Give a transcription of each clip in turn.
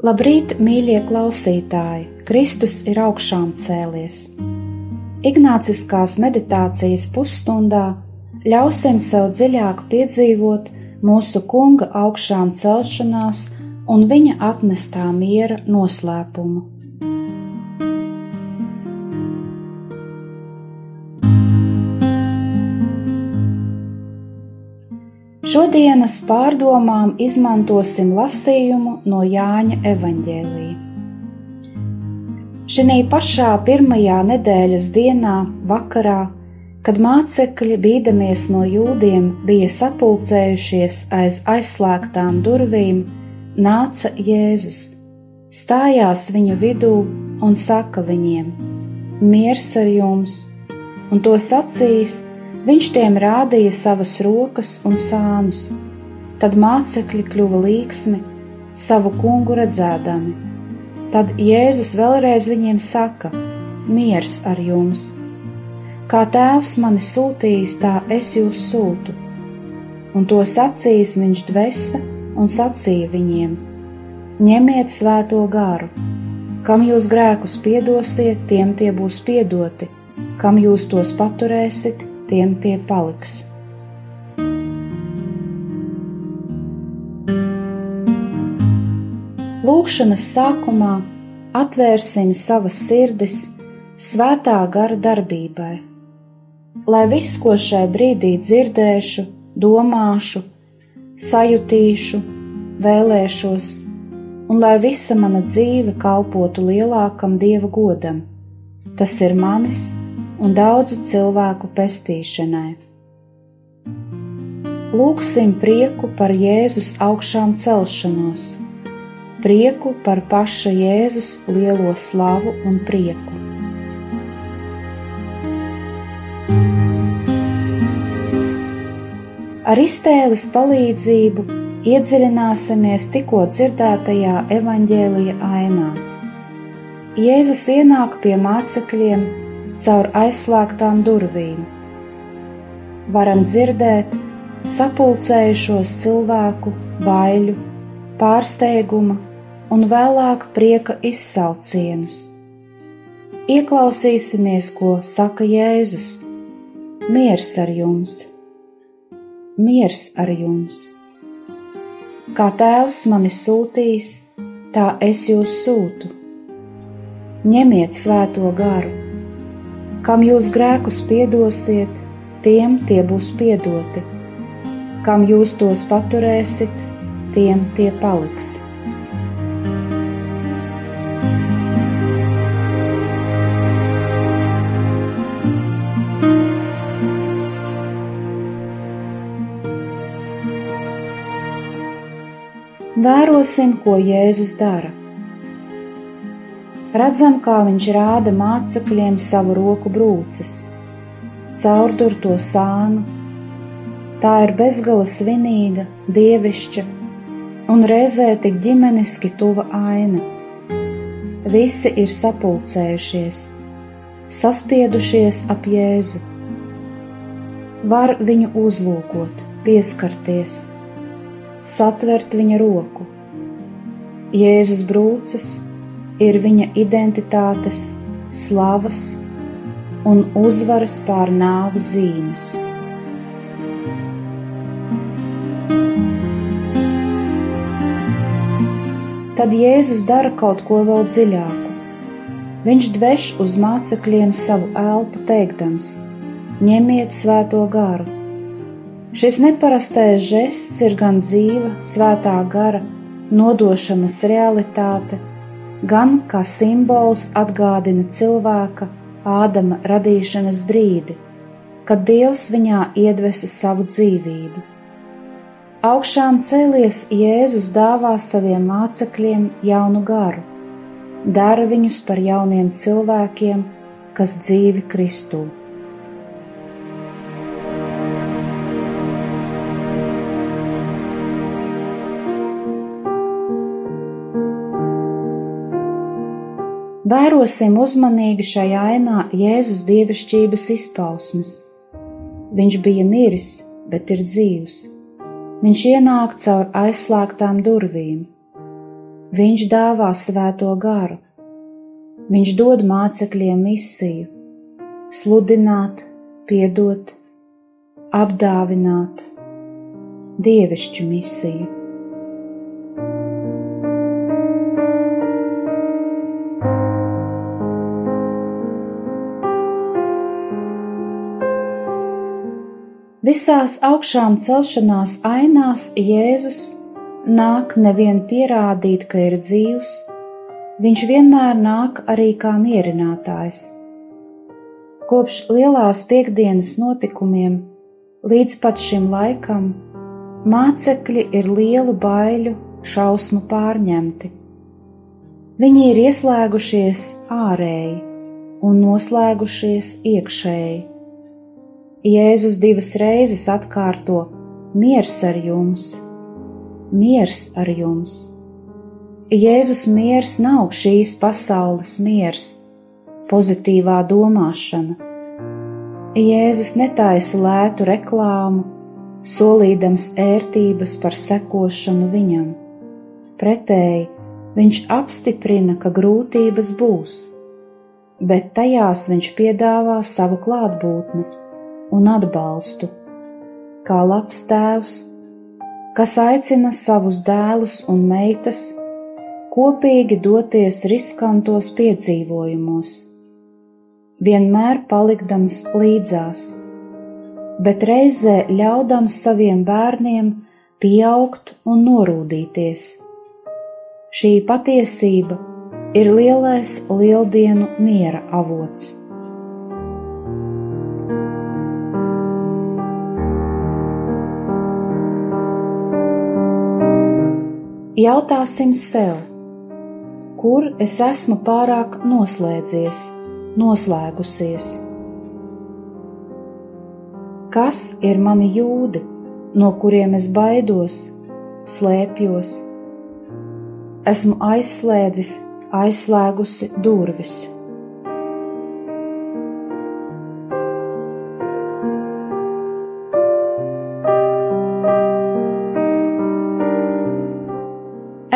Labrīt, mīļie klausītāji! Kristus ir augšām cēlies. Ignāciskās meditācijas pusstundā ļausim sev dziļāk piedzīvot mūsu kunga augšām celšanās un viņa atnestā miera noslēpumu. Šodienas pārdomām izmantosim lasījumu no Jāņa evaņģēlīja. Šī pašā pirmajā nedēļas dienā, vakarā, kad mācekļi, bīdamies no jūdiem, bija sapulcējušies aiz aizslēgtām durvīm, nāca Jēzus, stājās viņu vidū un saka viņiem: Miers ar jums! Un to sacījis, Viņš tiem rādīja savas rokas un sānus, tad mācekļi kļuva līksmi, savu kungu redzēdami. Tad Jēzus vēlreiz viņiem saka: Miers ar jums! Kā tēvs mani sūtījis, tā es jūs sūtu. Un to sacījis viņš dvesa un sacīja viņiem: Ņemiet svēto garu, kam jūs grēkus piedosiet, tiem tie būs piedoti, kam jūs tos paturēsiet, tiem tie paliks. Lūkšanas sākumā atvērsim savas sirdis svētā gara darbībai, lai viss, ko šai brīdī dzirdēšu, domāšu, sajutīšu, vēlēšos, un lai visa mana dzīve kalpotu lielākam dieva godam. Tas ir manis un daudzu cilvēku pestīšanai. Lūksim prieku par Jēzus augšām celšanos, prieku par paša Jēzus lielo slavu un prieku. Ar iztēles palīdzību iedziļināsimies tikko dzirdētajā evaņģēlija ainā. Jēzus ienāk pie mācekļiem caur aizslēgtām durvīm. Varam dzirdēt sapulcējušos cilvēku baiļu, pārsteiguma un vēlāk prieka izsaucienus. Ieklausīsimies, ko saka Jēzus: Miers ar jums! Miers ar jums! Kā Tēvs mani sūtīs, tā es jūs sūtu. Ņemiet svēto garu! Kam jūs grēkus piedosiet, tiem tie būs piedoti, kam jūs tos paturēsit, tiem tie paliks. Vērosim, ko Jēzus dara Redzam, kā viņš rāda mācekļiem savu roku brūces, caurdur to sānu. Tā ir bezgala svinīga, dievišķa un reizē tik ģimeniski tuva aina. Visi ir sapulcējušies, saspiedušies ap Jēzu. Var viņu uzlūkot, pieskarties, satvert viņa roku. Jēzus brūces ir viņa identitātes, slavas un uzvaras pār nāves zīmes. Tad Jēzus dara kaut ko vēl dziļāku. Viņš dveš uz mācekļiem savu elpu, teikdams: Ņemiet svēto garu! Šis neparastais žests ir gan dzīva, svētā gara, nodošanas realitāte, gan kā simbols atgādina cilvēka Ādama radīšanas brīdi, kad Dievs viņā iedvesa savu dzīvību. Augšām cēlies Jēzus dāvā saviem mācekļiem jaunu garu, dara viņus par jauniem cilvēkiem, kas dzīvi Kristū. Vērosim uzmanīgi šajā ainā Jēzus dievišķības izpausmes. Viņš bija miris, bet ir dzīvs. Viņš ienāk caur aizslēgtām durvīm. Viņš dāvā svēto garu. Viņš dod mācekļiem misiju - sludināt, piedot, apdāvināt, dievišķu misiju. Visās augšām celšanās ainās Jēzus nāk nevien pierādīt, ka ir dzīvs, viņš vienmēr nāk arī kā mierinātājs. Kopš lielās piekdienas notikumiem līdz pat šim laikam mācekļi ir lielu baiļu, šausmu pārņemti. Viņi ir ieslēgušies ārēji un noslēgušies iekšēji Jēzus divas reizes atkārto: Miers ar jums! Miers ar jums! Jēzus miers nav šīs pasaules miers, pozitīvā domāšana. Jēzus netaisa lētu reklāmu, solīdams ērtības par sekošanu viņam. Pretēji, viņš apstiprina, ka grūtības būs, bet tajās viņš piedāvā savu klātbūtni un atbalstu, kā labs tēvs, kas aicina savus dēlus un meitas kopīgi doties riskantos piedzīvojumos, vienmēr palikdams līdzās, bet reizē ļaudams saviem bērniem pieaugt un norūdīties. Šī patiesība ir lielais lieldienu miera avots. Jautāsim sev, kur es esmu pārāk noslēdzies, noslēgusies? Kas ir mani jūdi, no kuriem es baidos, slēpjos? Esmu aizslēdzis, aizslēgusi durvis.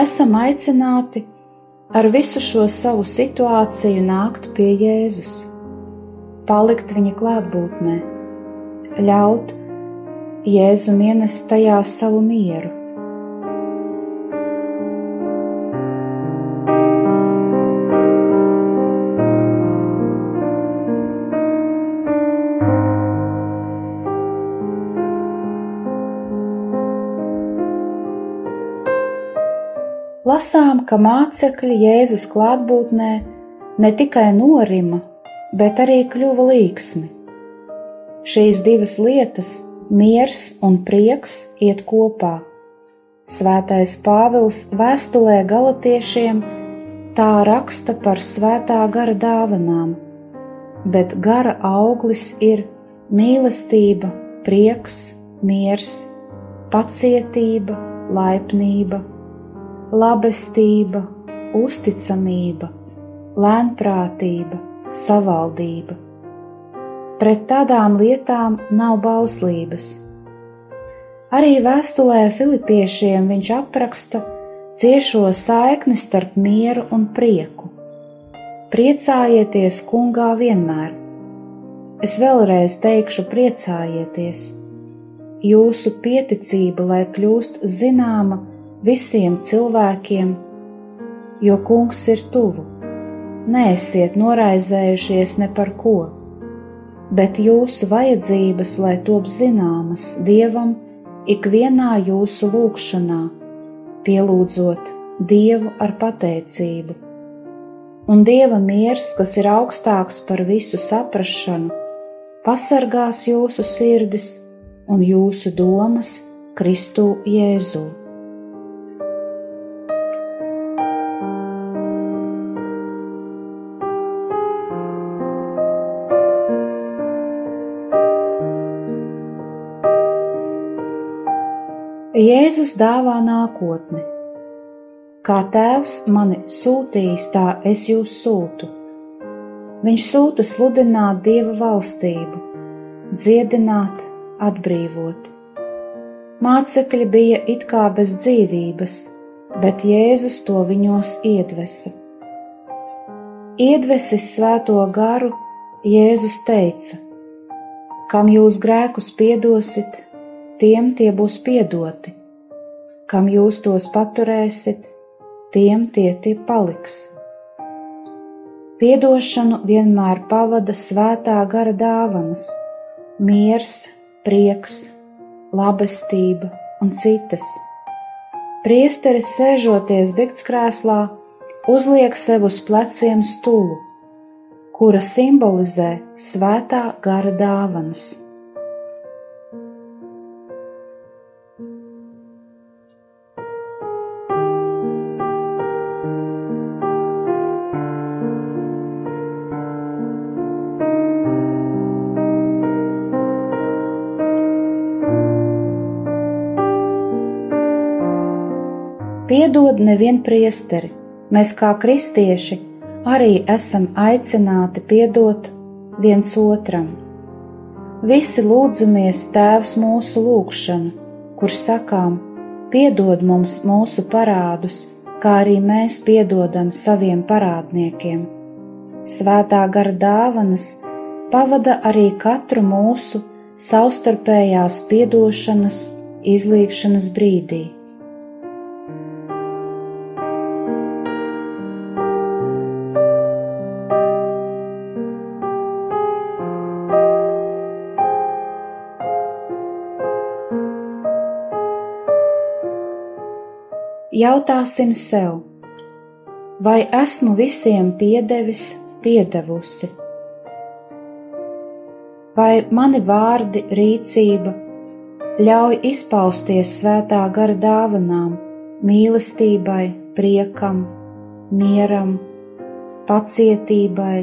Esam aicināti ar visu šo savu situāciju nākt pie Jēzus, palikt viņa klātbūtnē, ļaut Jēzum ienest tajā savu mieru lasām, ka mācekļi Jēzus klātbūtnē ne tikai norima, bet arī kļuva līksmi. Šīs divas lietas, miers un prieks, iet kopā. Svētais Pāvils vēstulē galotiešiem tā raksta par svētā gara dāvanām, bet gara auglis ir mīlestība, prieks, miers, pacietība, laipnība labestība, uzticamība, lēnprātība, savaldība. Pret tādām lietām nav bauslības. Arī vēstulē Filipiešiem viņš apraksta ciešo saikni starp mieru un prieku. Priecājieties kungā vienmēr! Es vēlreiz teikšu, priecājieties! Jūsu pieticība, lai kļūst zināma, visiem cilvēkiem, jo kungs ir tuvu. Neesiet noraizējušies ne par ko, bet jūsu vajadzības, lai top zināmas Dievam, ikvienā jūsu lūgšanā, pielūdzot Dievu ar pateicību. Un Dieva miers, kas ir augstāks par visu saprašanu, pasargās jūsu sirdis un jūsu domas Kristu Jēzu. Jēzus dāvā nākotni. Kā tēvs mani sūtījis, tā es jūs sūtu. Viņš sūta sludināt dieva valstību, dziedināt, atbrīvot. Mācekļi bija it kā bez dzīvības, bet Jēzus to viņos iedvesa. Iedvesis svēto garu, Jēzus teica: Kam jūs grēkus piedosit, tiem tie būs piedoti, kam jūs tos paturēsit, tiem tie tie paliks. Piedošanu vienmēr pavada svētā gara dāvanas, miers, prieks, labestība un citas. Priesteris sēžoties bektskrēslā, uzliek sev uz pleciem stulu, kura simbolizē svētā gara dāvanas. Piedod nevien priesteri, mēs kā kristieši arī esam aicināti piedot viens otram. Visi lūdzamies Tēvs mūsu lūgšanu, kur sakām, piedod mums mūsu parādus, kā arī mēs piedodam saviem parādniekiem. Svētā gara dāvanas pavada arī katru mūsu savstarpējās piedošanas, izlīgšanas brīdī. Jautāsim sev, vai esmu visiem piedevis, piedevusi? Vai mani vārdi, rīcība ļauj izpausties svētā gara dāvanām, mīlestībai, priekam, mieram, pacietībai,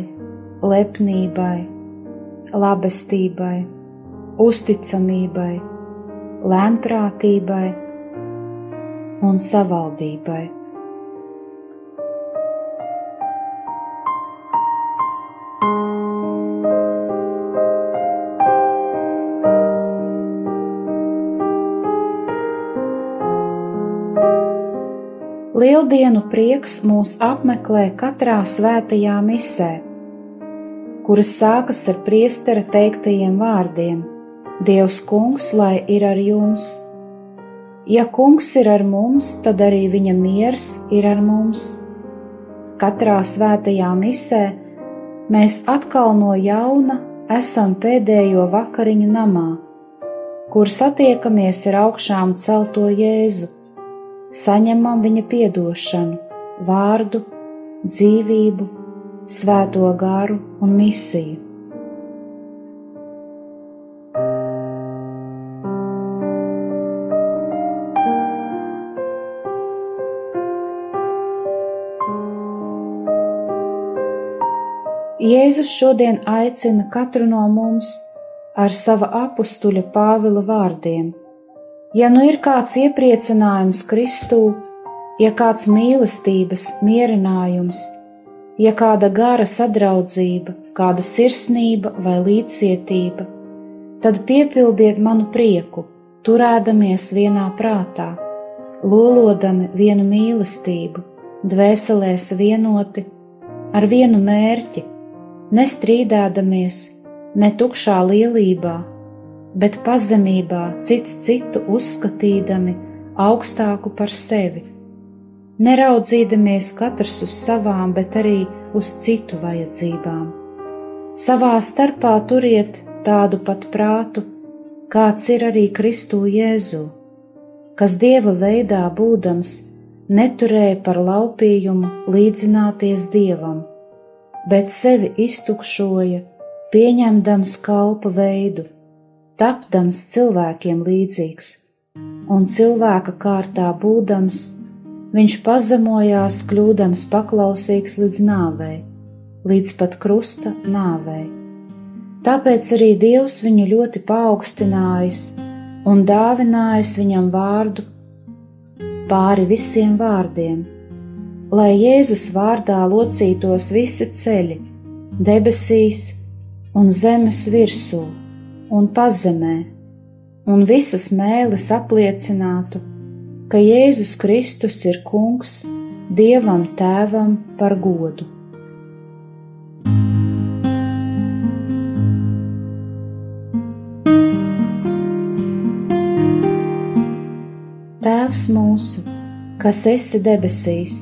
lepnībai, labestībai, uzticamībai, lēnprātībai? Un savaldībai. Lieldienu prieks mūs apmeklē katrā svētajā misē, kuras sākas ar priestera teiktajiem vārdiem: Dievs, Kungs, lai ir ar jums! Ja kungs ir ar mums, tad arī viņa miers ir ar mums. Katrā svētajā misē mēs atkal no jauna esam pēdējo vakariņu namā, kur satiekamies ar augšām celto Jēzu, saņemam viņa piedošanu, vārdu, dzīvību, svēto garu un misiju. Jēzus šodien aicina katru no mums ar sava apstuļa Pāvila vārdiem. Ja nu ir kāds iepriecinājums Kristū, ja kāds mīlestības mierinājums, ja kāda gara sadraudzība, kāda sirsnība vai līdzcietība, tad piepildiet manu prieku, turēdamies vienā prātā, lolodami vienu mīlestību, dvēselēs vienoti, ar vienu mērķi nestrīdēdamies, ne tukšā lielībā, bet pazemībā cits citu uzskatīdami augstāku par sevi, neraudzīdamies katrs uz savām, bet arī uz citu vajadzībām. Savā starpā turiet tādu pat prātu, kāds ir arī Kristu Jēzu, kas Dieva veidā būdams neturēja par laupījumu līdzināties Dievam bet sevi iztukšoja, pieņemdams kalpa veidu, tapdams cilvēkiem līdzīgs un cilvēka kārtā būdams, viņš pazemojās, kļūdams paklausīgs līdz nāvei, līdz pat krusta nāvei. Tāpēc arī Dievs viņu ļoti paaugstinājis un dāvinājis viņam vārdu pāri visiem vārdiem, lai Jēzus vārdā locītos visi ceļi, debesīs un zemes virsū un pazemē un visas mēlis apliecinātu, ka Jēzus Kristus ir Kungs Dievam Tēvam par godu. Tēvs mūsu, kas esi debesīs,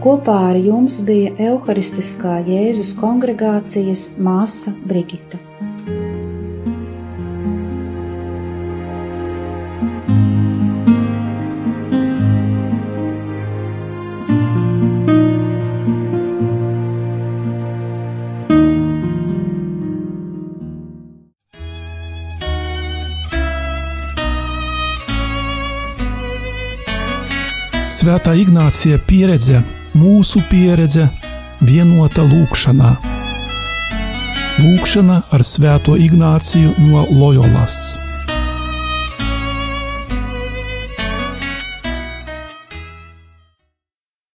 Kopā ar jums bija Euharistiskā Jēzus kongregācijas māsa Brigita. Svētā Ignācija pieredze mūsu pieredze vienota lūkšanā. Lūkšana ar Svēto Ignāciju no Loyolas.